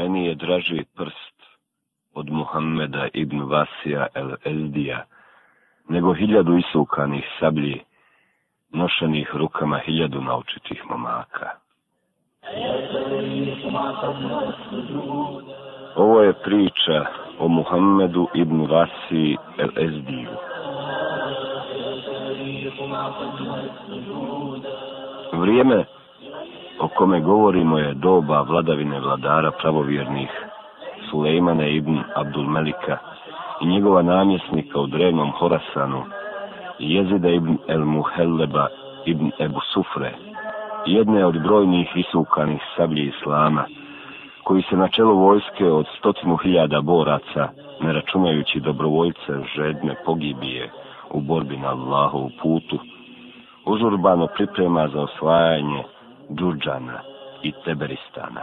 meni je draži prst od Muhammeda ibn Vasija el Eldija, nego hiljadu isukanih sablji, nošenih rukama hiljadu naučitih momaka. Ovo je priča o Muhammedu ibn Vasiji el Eldiju. Vrijeme o kome govorimo je doba vladavine vladara pravovjernih Sulejmana ibn Abdulmelika i njegova namjesnika u drevnom Horasanu Jezida ibn El Muhelleba ibn Ebu Sufre jedne od brojnih isukanih sablji islama koji se na čelo vojske od stotinu hiljada boraca ne računajući dobrovoljce žedne pogibije u borbi na Allahovu putu uzurbano priprema za osvajanje Đuđana i Teberistana.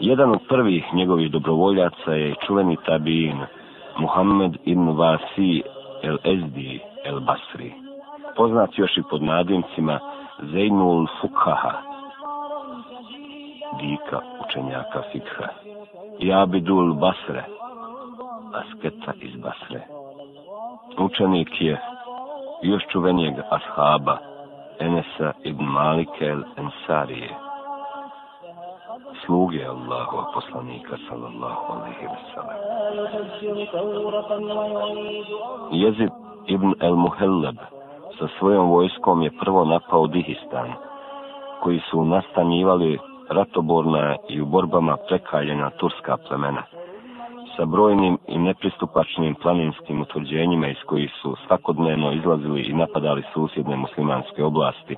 Jedan od prvih njegovih dobrovoljaca je čuveni tabijin Muhammed ibn Vasi el Ezdi el Basri, poznat još i pod nadimcima Zainul Fukaha, dika učenjaka Fikha, i Abidul Basre, asketa iz Basre. Učenik je još čuvenijeg ashaba, Enesa ibn Malika el Ensarije, sluge Allahu poslanika sallallahu alaihi wa sallam. Jezid ibn el Muhelleb sa svojom vojskom je prvo napao Dihistan, koji su nastanjivali ratoborna i u borbama prekaljena turska plemena sa brojnim i nepristupačnim planinskim utvrđenjima iz kojih su svakodnevno izlazili i napadali susjedne muslimanske oblasti,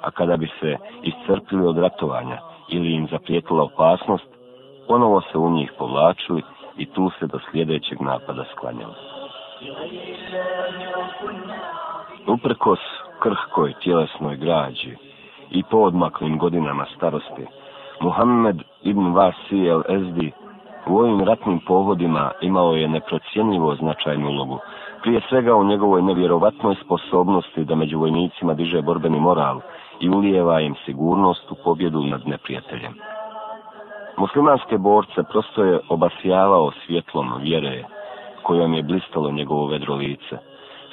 a kada bi se iscrpili od ratovanja ili im zaprijetila opasnost, ponovo se u njih povlačili i tu se do sljedećeg napada sklanjali. Uprkos krhkoj tjelesnoj građi i poodmaklim godinama starosti, Muhammed ibn Vasijel Ezdi U ovim ratnim pohodima imao je neprocijenljivo značajnu ulogu. Prije svega u njegovoj nevjerovatnoj sposobnosti da među vojnicima diže borbeni moral i ulijeva im sigurnost u pobjedu nad neprijateljem. Muslimanske borce prosto je obasjavao svjetlom vjere kojom je blistalo njegovo vedro lice.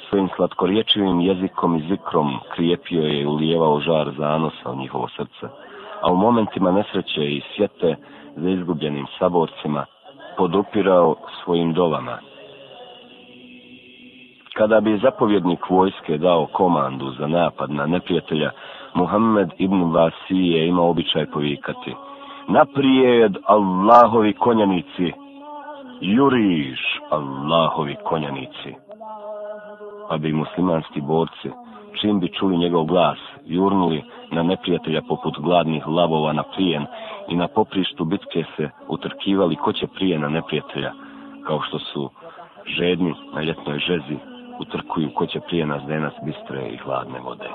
Svojim slatkoriječivim jezikom i zikrom krijepio je i ulijevao žar zanosa u njihovo srce. A u momentima nesreće i svijete za izgubljenim saborcima, podupirao svojim dovama. Kada bi zapovjednik vojske dao komandu za napad na neprijatelja, Muhammed ibn Vasi je imao običaj povikati. Naprijed Allahovi konjanici, juriš Allahovi konjanici. Pa bi muslimanski borci, čim bi čuli njegov glas, jurnuli na neprijatelja poput gladnih lavova na plijen i na poprištu bitke se utrkivali ko će prije na neprijatelja, kao što su žedni na ljetnoj žezi utrkuju ko će prije nas denas bistre i hladne vode.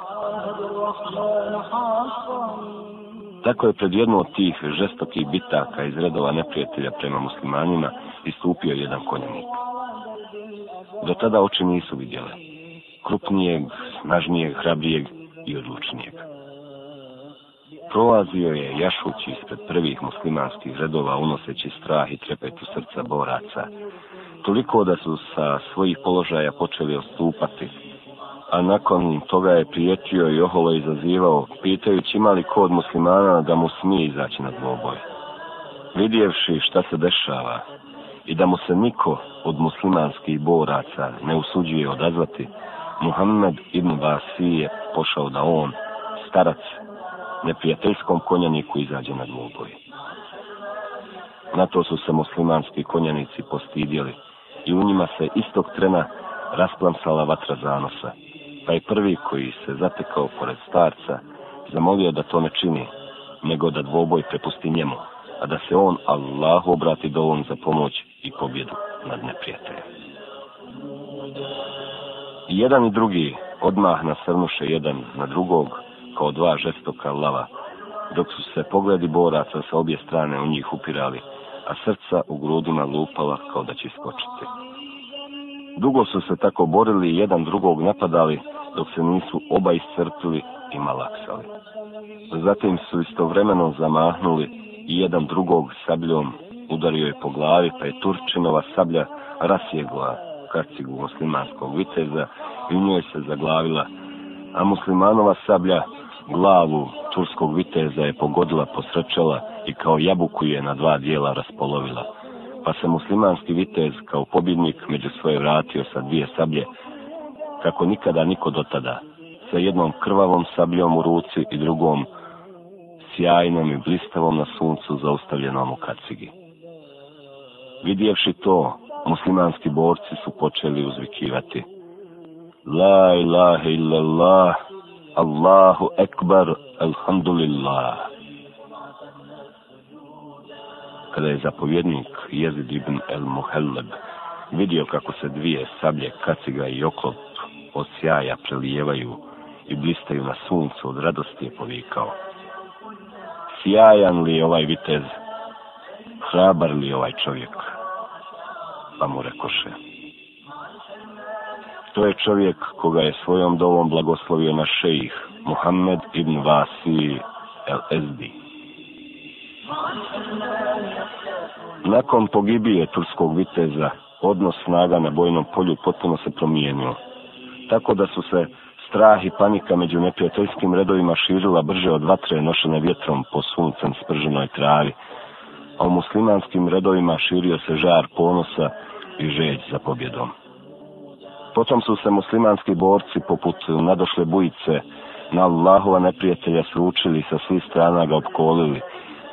Tako je pred jednom od tih žestokih bitaka iz redova neprijatelja prema muslimanima istupio jedan konjenik. Do tada oči nisu vidjele, krupnijeg, snažnijeg, hrabrijeg i odlučnijeg. Prolazio je jašući ispred prvih muslimanskih redova unoseći strah i trepet u srca boraca, toliko da su sa svojih položaja počeli ostupati, a nakon toga je prijetio i oholo izazivao, pitajući ima li ko od muslimana da mu smije izaći na dvoboj. Vidjevši šta se dešava i da mu se niko od muslimanskih boraca ne usuđuje odazvati, Muhammed ibn Basi je pošao da on, starac, neprijateljskom konjaniku izađe na dvoboj. Na to su se muslimanski konjanici postidjeli i u njima se istog trena rasplamsala vatra zanosa, pa je prvi koji se zatekao pored starca zamolio da to ne čini, nego da dvoboj prepusti njemu, a da se on Allahu obrati dovolj za pomoć i pobjedu nad neprijateljem. Thank you jedan i drugi odmah nasrnuše jedan na drugog kao dva žestoka lava, dok su se pogledi boraca sa obje strane u njih upirali, a srca u grudima lupala kao da će skočiti. Dugo su se tako borili i jedan drugog napadali, dok se nisu oba iscrpili i malaksali. Zatim su istovremeno zamahnuli i jedan drugog sabljom udario je po glavi, pa je Turčinova sablja rasjegla kacigu muslimanskog viteza i njoj se zaglavila. A muslimanova sablja glavu turskog viteza je pogodila, posrećala i kao jabuku je na dva dijela raspolovila. Pa se muslimanski vitez kao pobjednik među svoje vratio sa dvije sablje, kako nikada niko do tada, sa jednom krvavom sabljom u ruci i drugom sjajnom i blistavom na suncu zaustavljenom u kacigi. Vidjevši to, muslimanski borci su počeli uzvikivati. La ilaha illallah, Allahu ekbar, alhamdulillah. Kada je zapovjednik Jezid ibn el-Muhallab vidio kako se dvije sablje kaciga i oklop od sjaja prelijevaju i blistaju na suncu od radosti je povikao. Sjajan li je ovaj vitez? Hrabar li je ovaj čovjek? pa mu rekoše. To je čovjek koga je svojom dovom blagoslovio na šejih, Muhammed ibn Vasi el-Ezdi. Nakon pogibije turskog viteza, odnos snaga na bojnom polju potpuno se promijenio, tako da su se strah i panika među neprijateljskim redovima širila brže od vatre nošene vjetrom po suncem sprženoj travi, a u muslimanskim redovima širio se žar ponosa i žeć za pobjedom. Potom su se muslimanski borci poput nadošle bujice na Allahova neprijatelja sručili sa svih strana ga opkolili,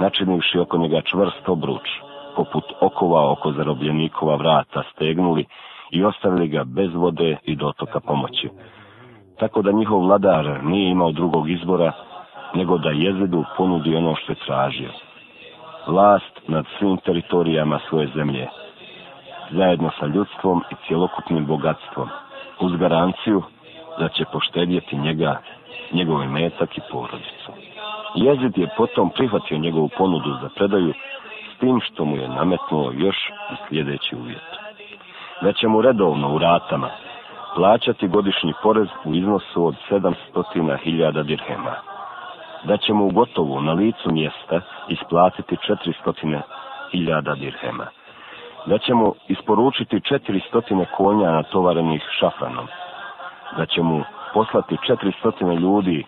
načinivši oko njega čvrst obruč, poput okova oko zarobljenikova vrata stegnuli i ostavili ga bez vode i dotoka pomoći. Tako da njihov vladar nije imao drugog izbora, nego da jezidu ponudi ono što je tražio vlast nad svim teritorijama svoje zemlje, zajedno sa ljudstvom i cjelokupnim bogatstvom, uz garanciju da će poštedjeti njega, njegov metak i porodicu. Jezid je potom prihvatio njegovu ponudu za predaju s tim što mu je nametnuo još i sljedeći uvjet. Da će mu redovno u ratama plaćati godišnji porez u iznosu od 700.000 dirhema da će mu gotovo na licu mjesta isplatiti 400.000 dirhema. Da će mu isporučiti 400 konja natovarenih šafranom. Da će mu poslati 400 ljudi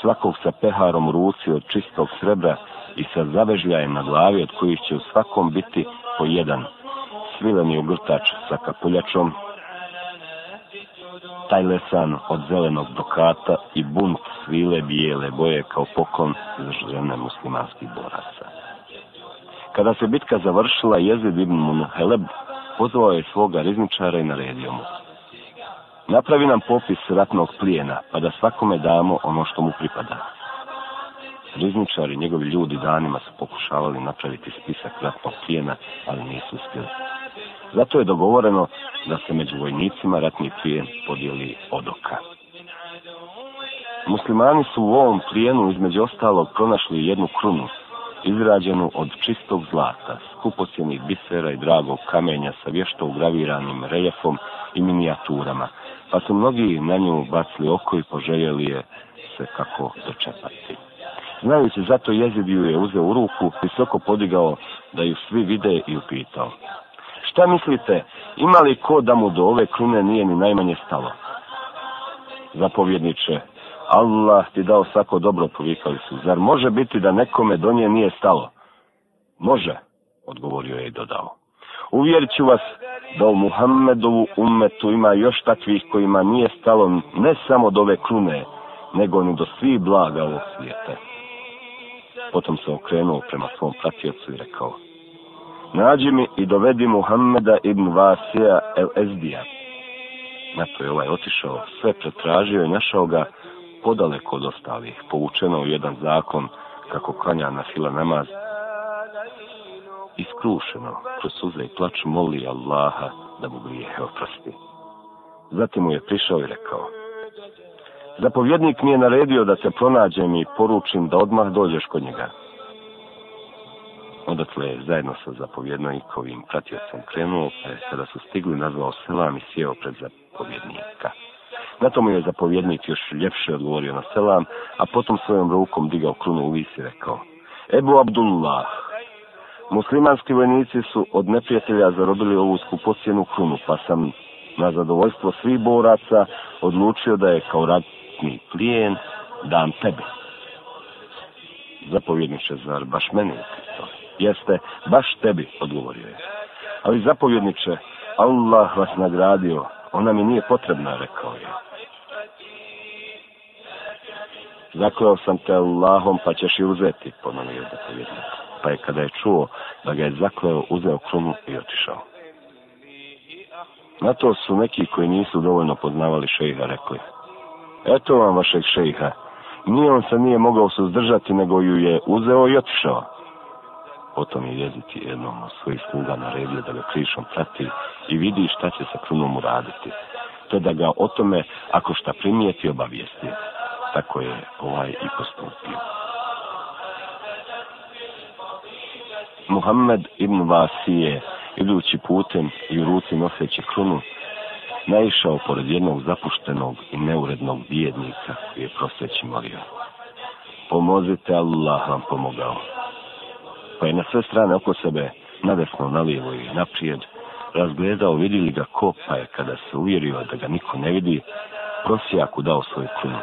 svakog sa peharom ruci od čistog srebra i sa zavežljajem na glavi od kojih će u svakom biti po jedan svileni ugrtač sa kapuljačom Taj lesan od zelenog dokata i bunt svile bijele boje kao poklon za žene muslimanskih boraca. Kada se bitka završila, jezid ibn Munuheleb pozvao je svoga rizničara i naredio mu. Napravi nam popis ratnog plijena, pa da svakome damo ono što mu pripada. Rizničar i njegovi ljudi danima su pokušavali napraviti spisak ratnog plijena, ali nisu uspjeli. Zato je dogovoreno da se među vojnicima ratni plijen podijeli od oka. Muslimani su u ovom plijenu između ostalog pronašli jednu krunu, izrađenu od čistog zlata, skupocjenih bisera i dragog kamenja sa vješto ugraviranim reljefom i minijaturama, pa su mnogi na nju bacili oko i poželjeli je se kako dočepati. Znajući zato jezidiju je uzeo u ruku, visoko podigao da ju svi vide i upitao, Šta mislite, ima li ko da mu do ove klune nije ni najmanje stalo? Zapovjedniče, Allah ti dao svako dobro, povikali su. Zar može biti da nekome do nje nije stalo? Može, odgovorio je i dodao. Uvjerit ću vas da u Muhammedovu umetu ima još takvih kojima nije stalo ne samo do ove klune, nego ni do svih blaga ovog svijeta. Potom se okrenuo prema svom pratijacu i rekao, nađi mi i dovedi Muhammeda ibn Vasija el Ezdija. Na to je ovaj otišao, sve pretražio i našao ga podaleko od ostalih, poučeno u jedan zakon kako kanja na fila namaz. Iskrušeno, kroz suze i plač, moli Allaha da mu grijehe oprosti. Zatim mu je prišao i rekao, Zapovjednik mi je naredio da se pronađem i poručim da odmah dođeš kod njega odakle je zajedno sa zapovjednikovim pratiocom krenuo, pa je sada su stigli nazvao selam i sjeo pred zapovjednika. Na tomu je zapovjednik još ljepše odgovorio na selam, a potom svojom rukom digao krunu u visi i rekao Ebu Abdullah, muslimanski vojnici su od neprijatelja zarobili ovu skupocijenu krunu, pa sam na zadovoljstvo svih boraca odlučio da je kao ratni plijen dam tebi. Zapovjedniče, zar baš meni je pitao? jeste baš tebi, odgovorio je. Ali zapovjedniče, Allah vas nagradio, ona mi nije potrebna, rekao je. Zakleo sam te Allahom, pa ćeš i uzeti, ponovio zapovjednik. Pa je kada je čuo da ga je zakleo, uzeo krumu i otišao. Na to su neki koji nisu dovoljno poznavali šeha rekli. Eto vam vašeg šeha, nije on se nije mogao suzdržati, nego ju je uzeo i otišao. Potom je jezik jednom od svojih sluga naredio da ga krišom prati i vidi šta će sa krunom uraditi, te da ga o tome, ako šta primijeti, obavijesti. Tako je ovaj i postupio. Muhammed ibn Vasije, idući putem i u ruci noseći krunu, naišao pored jednog zapuštenog i neurednog bijednika koji je prosjeći molio. Pomozite Allah vam pomogao pa je na sve strane oko sebe, na desno, na lijevo i naprijed, razgledao vidjeli ga ko, pa je kada se uvjerio da ga niko ne vidi, prosijaku dao svoju kunu.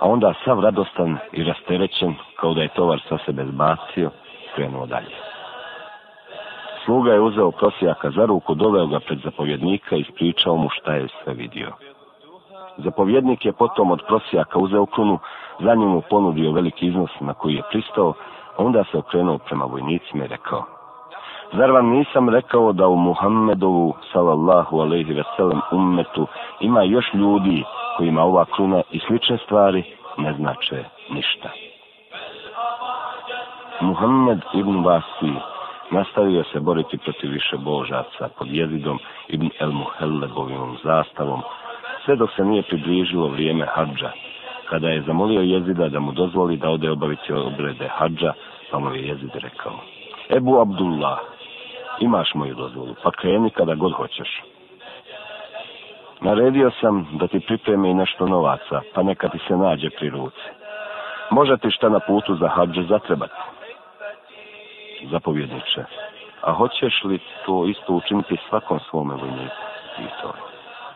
A onda sav radostan i rasterećen, kao da je tovar sa sebe zbacio, krenuo dalje. Sluga je uzeo prosijaka za ruku, doveo ga pred zapovjednika i ispričao mu šta je sve vidio. Zapovjednik je potom od prosijaka uzeo kunu, za njemu ponudio veliki iznos na koji je pristao, Onda se okrenuo prema vojnicima i rekao, Zar vam nisam rekao da u Muhammedovu, sallallahu alaihi ve sellem, ummetu ima još ljudi kojima ova kruna i slične stvari ne znače ništa. Muhammed ibn Basi nastavio se boriti protiv više božaca pod jezidom ibn el-Muhellegovim zastavom, sve dok se nije približilo vrijeme hađa, Kada je zamolio jezida da mu dozvoli da ode obaviti obrede hađa, pa mu je jezid rekao, Ebu Abdullah, imaš moju dozvolu, pa kreni kada god hoćeš. Naredio sam da ti pripreme i nešto novaca, pa neka ti se nađe pri ruci. Može ti šta na putu za hađe zatrebati? Zapovjedniče, a hoćeš li to isto učiniti svakom svome vojniku? Pitao je.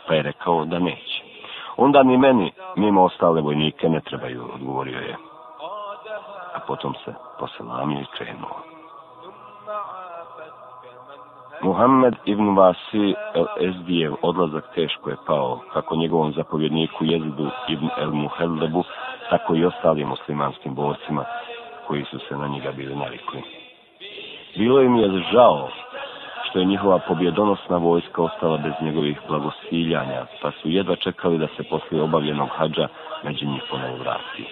Pa je rekao da neće onda ni meni, mimo ostale vojnike, ne trebaju, odgovorio je. A potom se poselamio i krenuo. Muhammed ibn Vasi el Ezdijev odlazak teško je pao, kako njegovom zapovjedniku Jezidu ibn el Muhellebu, tako i ostalim muslimanskim borcima koji su se na njega bili navikli. Bilo im je žao što je njihova pobjedonosna vojska ostala bez njegovih blagosiljanja, pa su jedva čekali da se poslije obavljenog hađa među njih ponovo vrati.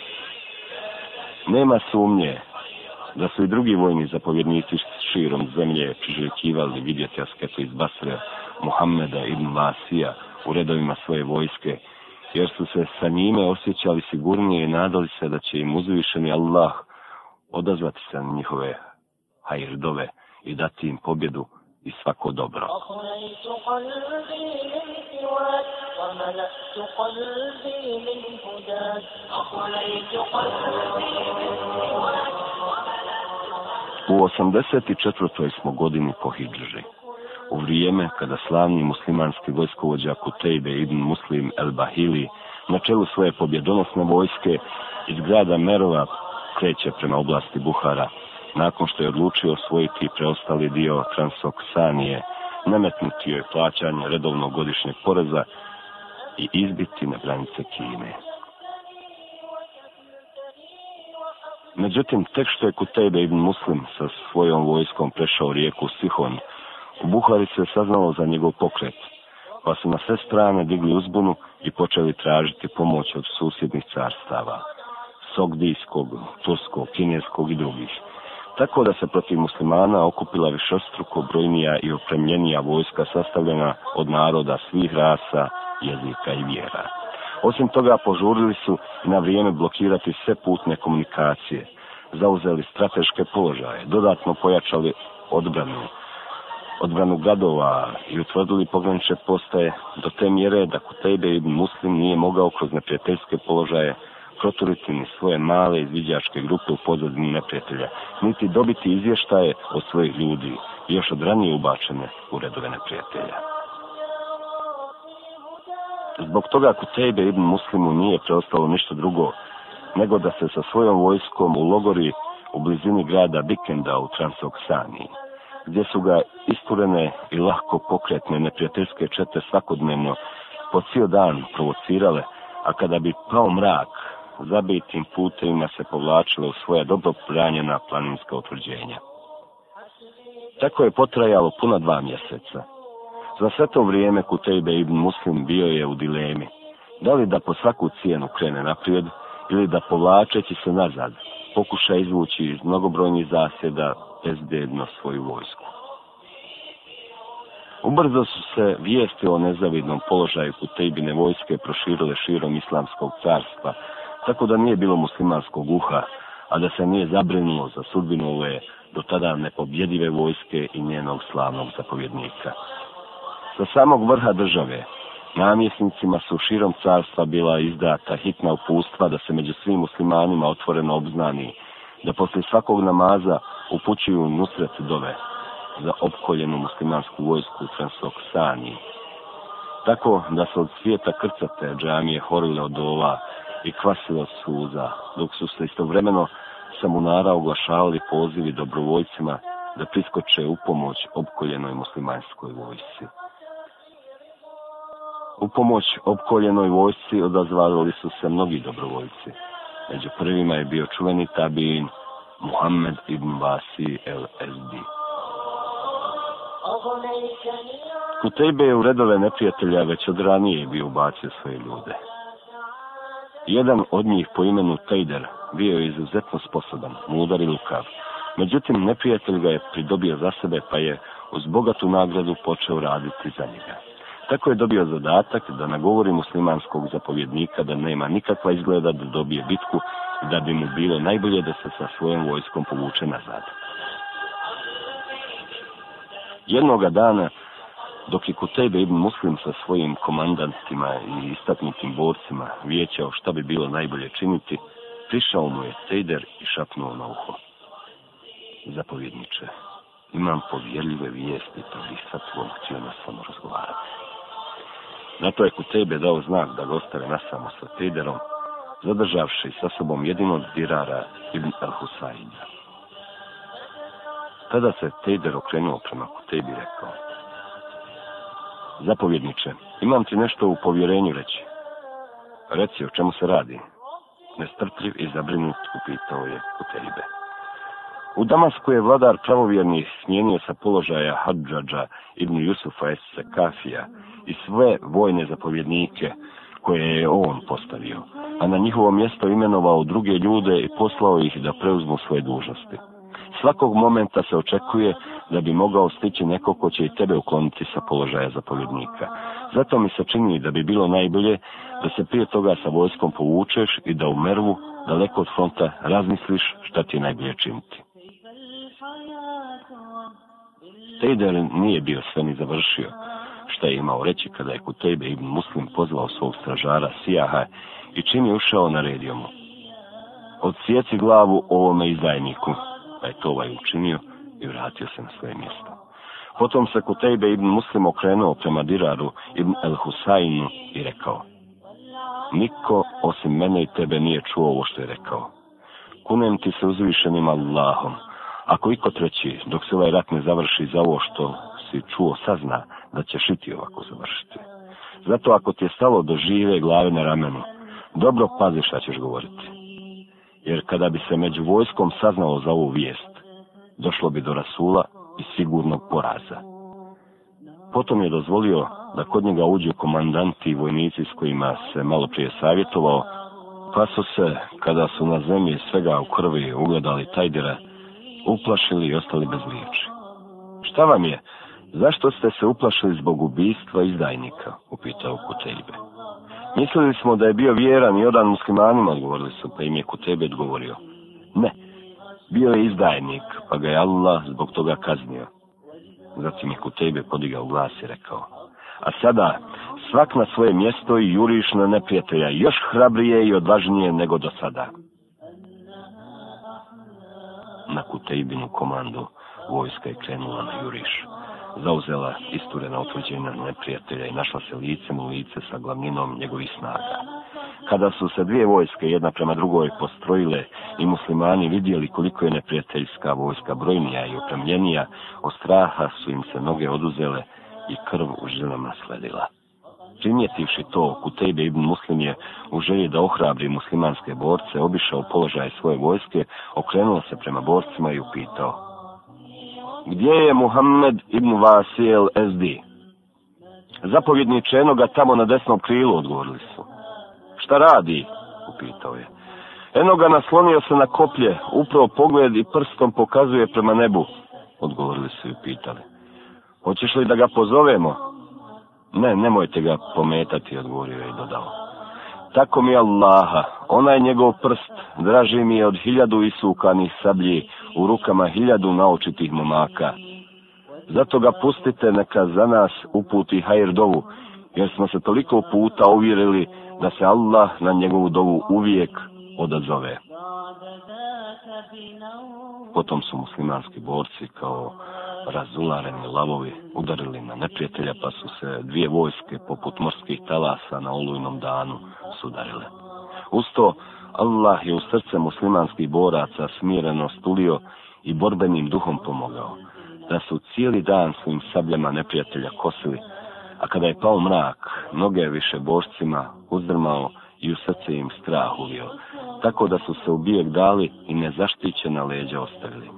Nema sumnje da su i drugi vojni zapovjednici širom zemlje priželjkivali vidjeti asketu iz Basre, Muhammeda ibn Vasija u redovima svoje vojske, jer su se sa njime osjećali sigurnije i nadali se da će im uzvišeni Allah odazvati se na njihove hajrdove i dati im pobjedu, i svako dobro. U 84. smo godini po Hidži, u vrijeme kada slavni muslimanski vojskovođa Kutejbe ibn Muslim El Bahili na čelu svoje pobjedonosne vojske iz grada Merova kreće prema oblasti Buhara, nakon što je odlučio osvojiti preostali dio transoksanije, nametnuti joj plaćanje redovnog godišnjeg poreza i izbiti na granice Kine. Međutim, tek što je Kutejbe ibn Muslim sa svojom vojskom prešao rijeku Sihon, u Buhari se saznalo za njegov pokret, pa su na sve strane digli uzbunu i počeli tražiti pomoć od susjednih carstava, Sogdijskog, Turskog, Kineskog i drugih, tako da se protiv muslimana okupila višestruko brojnija i opremljenija vojska sastavljena od naroda svih rasa, jezika i vjera. Osim toga, požurili su i na vrijeme blokirati sve putne komunikacije, zauzeli strateške položaje, dodatno pojačali odbranu, odbranu gradova i utvrdili pogranične postaje do te mjere da Kutejbe i Muslim nije mogao kroz neprijateljske položaje proturicini svoje male izviđačke grupe u pozadini neprijatelja, niti dobiti izvještaje od svojih ljudi, još od ranije ubačene u redove neprijatelja. Zbog toga Kutejbe ibn Muslimu nije preostalo ništa drugo, nego da se sa svojom vojskom u logori u blizini grada Bikenda u Transoksaniji, gdje su ga isturene i lahko pokretne neprijateljske čete svakodnevno po cijel dan provocirale, a kada bi pao mrak, zabitim putevima se povlačilo u svoja dobro pranjena planinska otvrđenja. Tako je potrajalo puna dva mjeseca. Za sve to vrijeme Kutejbe ibn Muslim bio je u dilemi. Da li da po svaku cijenu krene naprijed ili da povlačeći se nazad pokuša izvući iz mnogobrojnih zaseda bezbjedno svoju vojsku. Ubrzo su se vijesti o nezavidnom položaju Kutejbine vojske proširile širom islamskog carstva, tako da nije bilo muslimanskog uha, a da se nije zabrinuo za sudbinu ove do tada nepobjedive vojske i njenog slavnog zapovjednika. Sa samog vrha države, namjesnicima su širom carstva bila izdata hitna upustva da se među svim muslimanima otvoreno obznani, da poslije svakog namaza upućuju nusret dove za opkoljenu muslimansku vojsku Transok Sani. Tako da se od svijeta krcate džamije horile od ova, i kvasilo suza, dok su se istovremeno samunara oglašavali pozivi dobrovoljcima da priskoče u pomoć opkoljenoj muslimanskoj vojsci. U pomoć opkoljenoj vojsci odazvali su se mnogi dobrovoljci. Među prvima je bio čuveni tabin Muhammed ibn Basi el-Ezdi. Kutejbe je u redove neprijatelja već od ranije bio ubacio svoje ljude. Jedan od njih po imenu Tejder bio je izuzetno sposoban, mudar i lukav. Međutim, neprijatelj ga je pridobio za sebe, pa je uz bogatu nagradu počeo raditi za njega. Tako je dobio zadatak da nagovori muslimanskog zapovjednika da nema nikakva izgleda da dobije bitku, da bi mu bilo najbolje da se sa svojom vojskom povuče nazad. Jednoga dana, dok je kod tebe Ibn Muslim sa svojim komandantima i istaknutim borcima vijećao šta bi bilo najbolje činiti, prišao mu je Sejder i šapnuo na uho. Zapovjedniče, imam povjerljive vijesti, pa bih sa tvojom htio na samo razgovarati. Na to je kod tebe dao znak da gostare na samo sa Sejderom, zadržavši sa sobom jedino dirara Ibn Al-Husajnja. Tada se Tejder okrenuo prema Kutebi i rekao, zapovjedniče, imam ti nešto u povjerenju reći. Reci, o čemu se radi? Nestrpljiv i zabrinut upitao je Kuteribe. U Damasku je vladar pravovjerni smijenio sa položaja Hadžadža ibn Jusufa S. Kafija i sve vojne zapovjednike koje je on postavio, a na njihovo mjesto imenovao druge ljude i poslao ih da preuzmu svoje dužnosti svakog momenta se očekuje da bi mogao stići neko ko će i tebe ukloniti sa položaja zapovjednika. Zato mi se čini da bi bilo najbolje da se prije toga sa vojskom povučeš i da u mervu, daleko od fronta, razmisliš šta ti je najbolje činiti. Tejder nije bio sve ni završio. Šta je imao reći kada je Kutejbe ibn Muslim pozvao svog stražara Sijaha i čim je ušao, naredio mu. Odsjeci glavu ovome izdajniku pa je to ovaj učinio i vratio se na svoje mjesto. Potom se Kutejbe ibn Muslim okrenuo prema Diraru ibn El Husainu i rekao Niko osim mene i tebe nije čuo ovo što je rekao. Kunem ti se uzvišenim Allahom. Ako iko treći, dok se ovaj rat ne završi za ovo što si čuo, sazna da ćeš i ti ovako završiti. Zato ako ti je stalo do žive glave na ramenu, dobro pazi šta ćeš govoriti jer kada bi se među vojskom saznalo za ovu vijest, došlo bi do Rasula i sigurnog poraza. Potom je dozvolio da kod njega uđu komandanti i vojnici s kojima se malo prije savjetovao, pa su se, kada su na zemlji svega u krvi ugledali tajdira, uplašili i ostali bez liječi. Šta vam je? Zašto ste se uplašili zbog ubijstva izdajnika? Upitao Kutejbe. Mislili smo da je bio vjeran i odan muslimanima, govorili su, pa im je kod tebe odgovorio. Ne, bio je izdajnik, pa ga je Allah zbog toga kaznio. Zatim je kod tebe podigao glas i rekao, a sada svak na svoje mjesto i juriš na neprijatelja još hrabrije i odvažnije nego do sada. Na Kutejbinu komandu vojska je krenula na jurišu zauzela isturena otvođenja neprijatelja i našla se licem u lice sa glavninom njegovih snaga. Kada su se dvije vojske jedna prema drugoj postrojile i muslimani vidjeli koliko je neprijateljska vojska brojnija i opremljenija, od straha su im se noge oduzele i krv u žilama sledila. Primjetivši to, Kutejbe ibn Muslim je u želji da ohrabri muslimanske borce, obišao položaj svoje vojske, okrenuo se prema borcima i upitao, gdje je Muhammed ibn Vasil SD. Zapovjedniče, eno ga tamo na desnom krilu, odgovorili su. Šta radi? upitao je. Eno ga naslonio se na koplje, upravo pogled i prstom pokazuje prema nebu, odgovorili su i pitali. Hoćeš li da ga pozovemo? Ne, nemojte ga pometati, odgovorio je i dodao tako mi Allaha, onaj njegov prst draži mi je od hiljadu isukanih sablji u rukama hiljadu naučitih momaka. Zato ga pustite neka za nas uputi hajr dovu, jer smo se toliko puta uvjerili da se Allah na njegovu dovu uvijek odazove. Potom su muslimanski borci kao Razulareni lavovi udarili na neprijatelja, pa su se dvije vojske poput morskih talasa na olujnom danu sudarile. Usto, Allah je u srce muslimanskih boraca smireno stulio i borbenim duhom pomogao, da su cijeli dan svim sabljama neprijatelja kosili, a kada je pao mrak, noge više bošcima uzdrmao i u srce im strah uvio, tako da su se u bijeg dali i nezaštićena leđa ostavili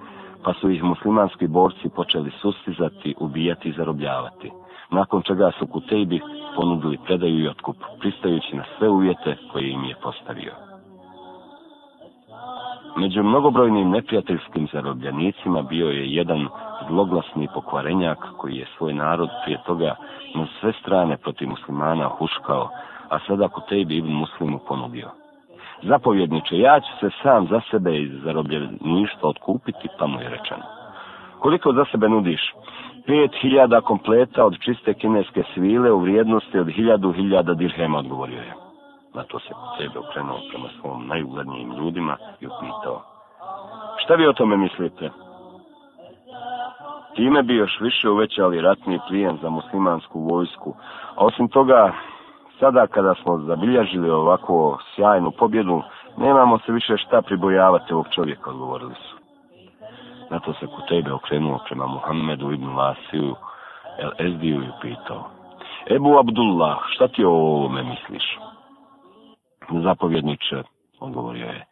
pa su ih muslimanski borci počeli sustizati, ubijati i zarobljavati. Nakon čega su Kutejbi ponudili predaju i otkup, pristajući na sve uvjete koje im je postavio. Među mnogobrojnim neprijateljskim zarobljanicima bio je jedan zloglasni pokvarenjak koji je svoj narod prije toga na sve strane protiv muslimana huškao, a sada Kutejbi ibn muslimu ponudio – zapovjedniče, ja ću se sam za sebe i za robljeništvo otkupiti, pa mu je rečeno. Koliko za sebe nudiš? 5000 kompleta od čiste kineske svile u vrijednosti od 1000-1000 dirhema, odgovorio je. Na to se sebe okrenuo prema svom najuglednijim ljudima i upitao. Šta vi o tome mislite? Time bi još više uvećali ratni plijen za muslimansku vojsku, a osim toga sada kada smo zabilježili ovako sjajnu pobjedu, nemamo se više šta pribojavati ovog čovjeka, odgovorili su. Na to se Kutejbe okrenuo prema Muhammedu ibn Vasiju, El Ezdiju i pitao, Ebu Abdullah, šta ti o ovome misliš? Zapovjedniče, odgovorio je,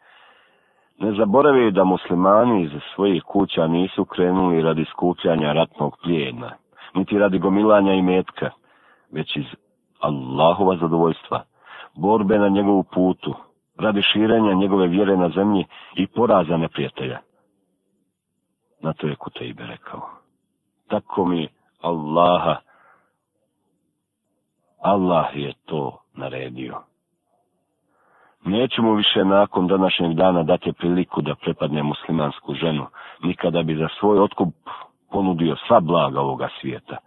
ne zaboravi da muslimani iz svojih kuća nisu krenuli radi skupljanja ratnog plijena, niti radi gomilanja i metka, već iz Allahova zadovoljstva, borbe na njegovu putu, radi širenja njegove vjere na zemlji i poraza neprijatelja. Na to je Kutejbe rekao. Tako mi Allaha, Allah je to naredio. Neću mu više nakon današnjeg dana dati priliku da prepadne muslimansku ženu, nikada bi za svoj otkup ponudio sva blaga ovoga svijeta.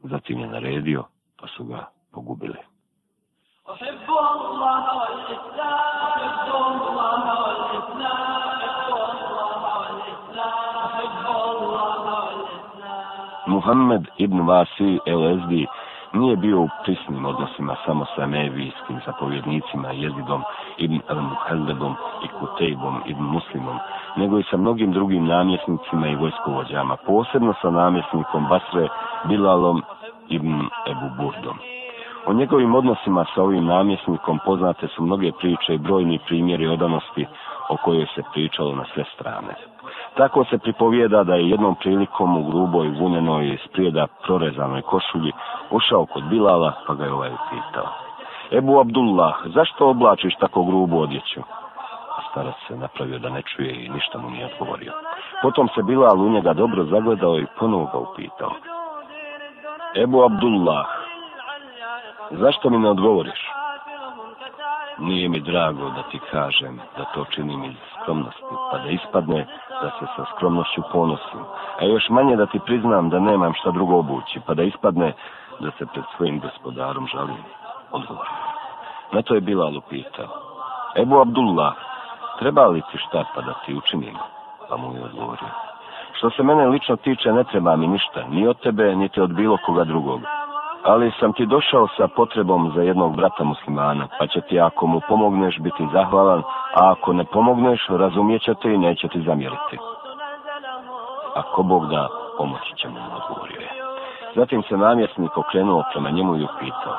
Zatim je naredio, pa su ga pogubili. Muhammed ibn Vasi el Ezdi nije bio u prisnim odnosima samo sa nevijskim zapovjednicima jezidom ibn al-Muhallebom i Kutejbom ibn Muslimom, nego i sa mnogim drugim namjesnicima i vojskovođama, posebno sa namjesnikom Basre Bilalom Ibn Ebu Burdom. O njegovim odnosima sa ovim namjesnikom poznate su mnoge priče i brojni primjeri odanosti o kojoj se pričalo na sve strane. Tako se pripovijeda da je jednom prilikom u gruboj, vunenoj i sprijeda prorezanoj košulji ušao kod Bilala pa ga je ovaj pitao. Ebu Abdullah, zašto oblačiš tako grubu odjeću? A starac se napravio da ne čuje i ništa mu nije odgovorio. Potom se Bilal u njega dobro zagledao i ponovo ga upitao. Ebu Abdullah, zašto mi ne odgovoriš? Nije mi drago da ti kažem da to činim iz skromnosti, pa da ispadne da se sa skromnošću ponosim, a još manje da ti priznam da nemam šta drugo obući, pa da ispadne da se pred svojim gospodarom žalim odgovor. Na to je Bilal upitao. Ebu Abdullah, treba li ti šta pa da ti učinim? Pa mu je odgovorio. Što se mene lično tiče, ne treba mi ništa, ni od tebe, niti od bilo koga drugog. Ali sam ti došao sa potrebom za jednog brata muslimana, pa će ti ako mu pomogneš biti zahvalan, a ako ne pomogneš, razumijet će te i neće ti zamjeriti. Ako Bog da, pomoći će mu, odgovorio je. Zatim se namjesnik okrenuo prema njemu i upitao.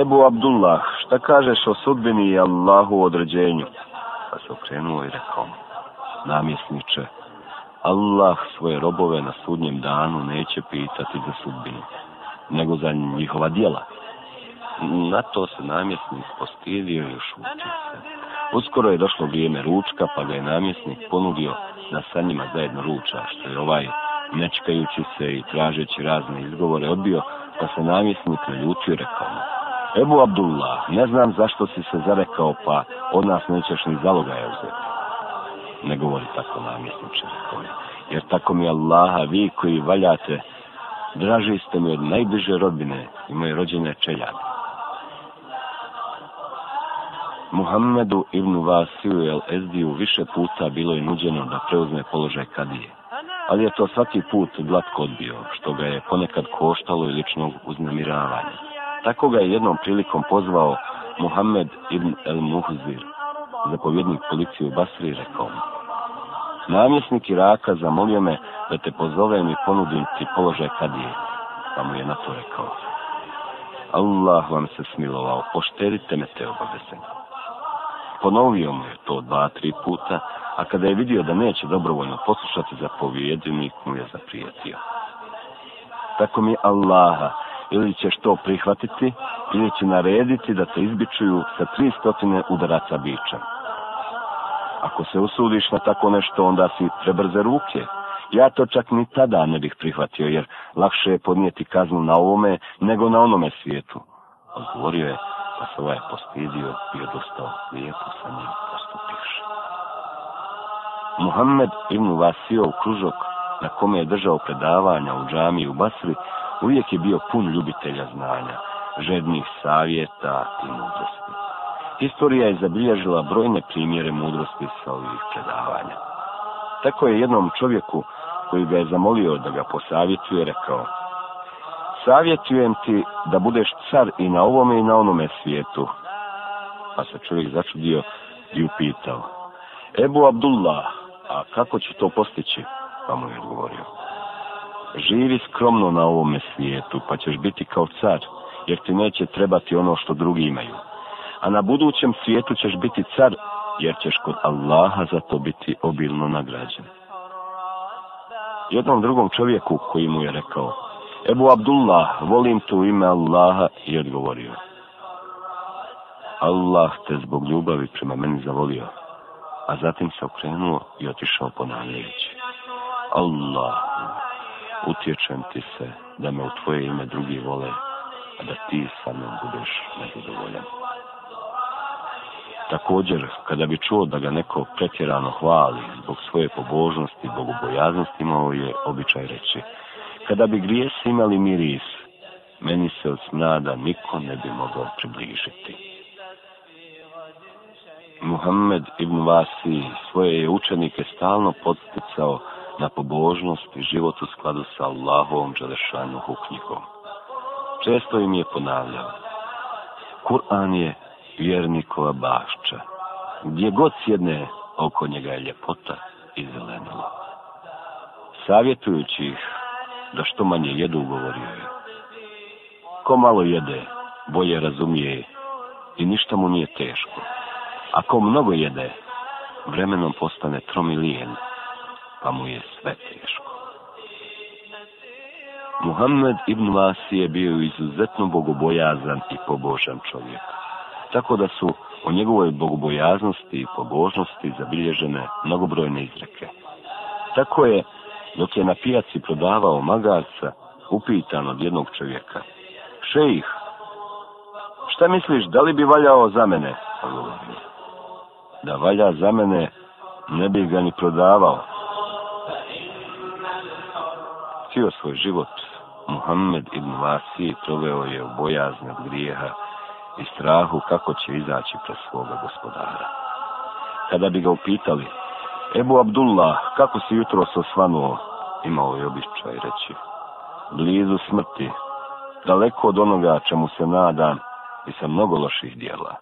Ebu Abdullah, šta kažeš o sudbini i Allahu određenju? Pa se okrenuo i rekao mu. Namjesniče, Allah svoje robove na sudnjem danu neće pitati za sudbinu, nego za njihova dijela. Na to se namjesnik postidio i ušutio se. Uskoro je došlo vrijeme ručka, pa ga je namjesnik ponudio da sa njima zajedno ruča, što je ovaj, nečkajući se i tražeći razne izgovore, odbio da pa se namjesnik naljutio i rekao mu, Ebu Abdullah, ne znam zašto si se zarekao, pa od nas nećeš ni zaloga je uzeti ne govori tako namjesniče. Jer tako mi Allaha, vi koji valjate, draži ste mi od najbliže rodine i moje rođene čeljade. Muhammedu ibn Vasiju el Ezdiju više puta bilo je nuđeno da preuzme položaj kadije, ali je to svaki put glatko odbio, što ga je ponekad koštalo i ličnog uznemiravanja. Tako ga je jednom prilikom pozvao Muhammed ibn el Muhzir, zapovjednik policije u Basri, rekao mu. Namjesnik Iraka zamolio me da te pozovem i ponudim ti položaj kad je, pa mu je na to rekao. Allah vam se smilovao, pošterite me te obaveze. Ponovio mu je to dva, tri puta, a kada je vidio da neće dobrovoljno poslušati za povijedinik, mu je zaprijetio. Tako mi Allaha, ili ćeš to prihvatiti, ili će narediti da te izbičuju sa 300 udaraca bića ako se usudiš na tako nešto, onda si prebrze ruke. Ja to čak ni tada ne bih prihvatio, jer lakše je podnijeti kaznu na ovome nego na onome svijetu. Odgovorio je, pa se ovaj postidio i odustao lijepo sa njim postupiš. Muhammed ibn Vasio Kružok, na kome je držao predavanja u džami u Basri, uvijek je bio pun ljubitelja znanja, žednih savjeta i mudrosti. Historija je zabilježila brojne primjere mudrosti sa ovih predavanja. Tako je jednom čovjeku koji ga je zamolio da ga posavjetuje rekao Savjetujem ti da budeš car i na ovome i na onome svijetu. Pa se čovjek začudio i upitao Ebu Abdullah, a kako će to postići? Pa mu je odgovorio Živi skromno na ovome svijetu pa ćeš biti kao car jer ti neće trebati ono što drugi imaju a na budućem svijetu ćeš biti car, jer ćeš kod Allaha za to biti obilno nagrađen. Jednom drugom čovjeku koji mu je rekao, Ebu Abdullah, volim tu ime Allaha, i odgovorio, Allah te zbog ljubavi prema meni zavolio, a zatim se okrenuo i otišao ponavljajući. Allah, utječem ti se da me u tvoje ime drugi vole, a da ti sa mnom budeš nezadovoljan. Također, kada bi čuo da ga neko pretjerano hvali zbog svoje pobožnosti, bogobojaznosti, imao je običaj reći, kada bi grijes imali miris, meni se od smrada niko ne bi mogao približiti. Muhammed ibn Vasi svoje je učenike stalno podsticao na pobožnost i život u skladu sa Allahovom Đelešanu Huknjikom. Često im je ponavljao, Kur'an je vjernikova bašća. Gdje god sjedne, oko njega je ljepota i zelenilo. Savjetujući ih da što manje jedu, govorio je. Ko malo jede, bolje razumije i ništa mu nije teško. A ko mnogo jede, vremenom postane tromilijen, pa mu je sve teško. Muhammed ibn Vasi je bio izuzetno bogobojazan i pobožan čovjek tako da su o njegovoj bogobojaznosti i pobožnosti zabilježene mnogobrojne izreke. Tako je, dok je na pijaci prodavao magarca, upitan od jednog čovjeka. Šejih, šta misliš, da li bi valjao za mene? Da valja za mene, ne bih ga ni prodavao. Cio svoj život, Muhammed ibn Vasi proveo je u bojazne grijeha i strahu kako će izaći pred svoga gospodara. Kada bi ga upitali, Ebu Abdullah, kako si jutro se osvanuo, imao je običaj reći, blizu smrti, daleko od onoga čemu se nadam i sa mnogo loših dijela.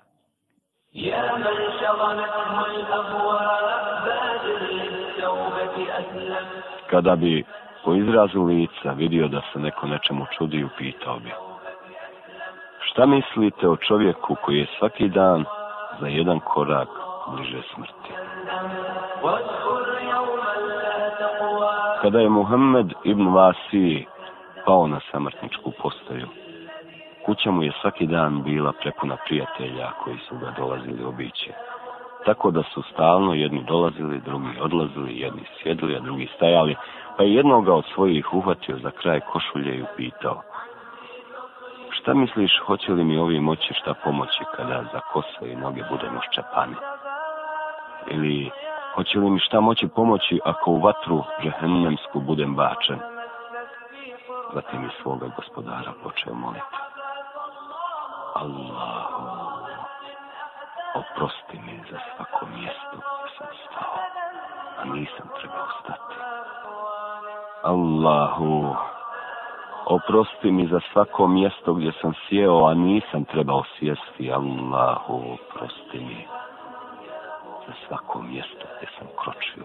Kada bi po izrazu lica vidio da se neko nečemu čudi, upitao bi, Šta mislite o čovjeku koji je svaki dan za jedan korak bliže smrti? Kada je Muhammed ibn Vasiji pao na samrtničku postaju, kuća mu je svaki dan bila prepuna prijatelja koji su ga dolazili obići. Tako da su stalno jedni dolazili, drugi odlazili, jedni sjedli, a drugi stajali, pa je jednoga od svojih uhvatio za kraj košulje i upitao – Šta misliš, hoće li mi ovi moći šta pomoći kada za kose i noge budemo ščepani? Ili hoće li mi šta moći pomoći ako u vatru džehennemsku budem bačen? Zatim je svoga gospodara počeo moliti. Allahu, oprosti mi za svako mjesto gdje sam stao, a nisam trebao stati. Allahu, oprosti mi za svako mjesto gdje sam sjeo, a nisam trebao sjesti, Allahu, oprosti mi za svako mjesto gdje sam kročio,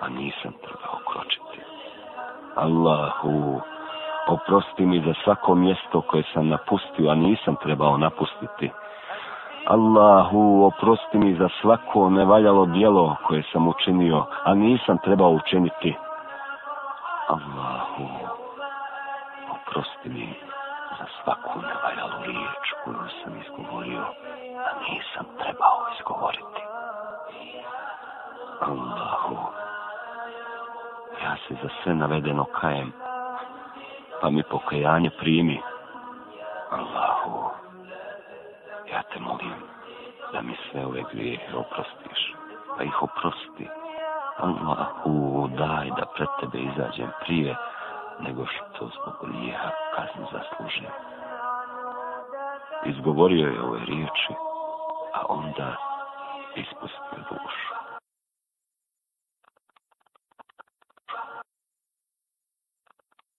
a nisam trebao kročiti. Allahu, oprosti mi za svako mjesto koje sam napustio, a nisam trebao napustiti. Allahu, oprosti mi za svako nevaljalo dijelo koje sam učinio, a nisam trebao učiniti. Allahu, oprosti mi za svaku nevaljalu riječ koju sam izgovorio, a nisam trebao izgovoriti. Allahu, ja se za sve navedeno kajem, pa mi pokajanje primi. Allahu, ja te molim da mi sve ove grijehe oprostiš, pa ih oprosti. Allahu, daj da pred tebe izađem prije, nego što zbog grijeha kazni zaslužio. Izgovorio je ove riječi, a onda ispustio dušu.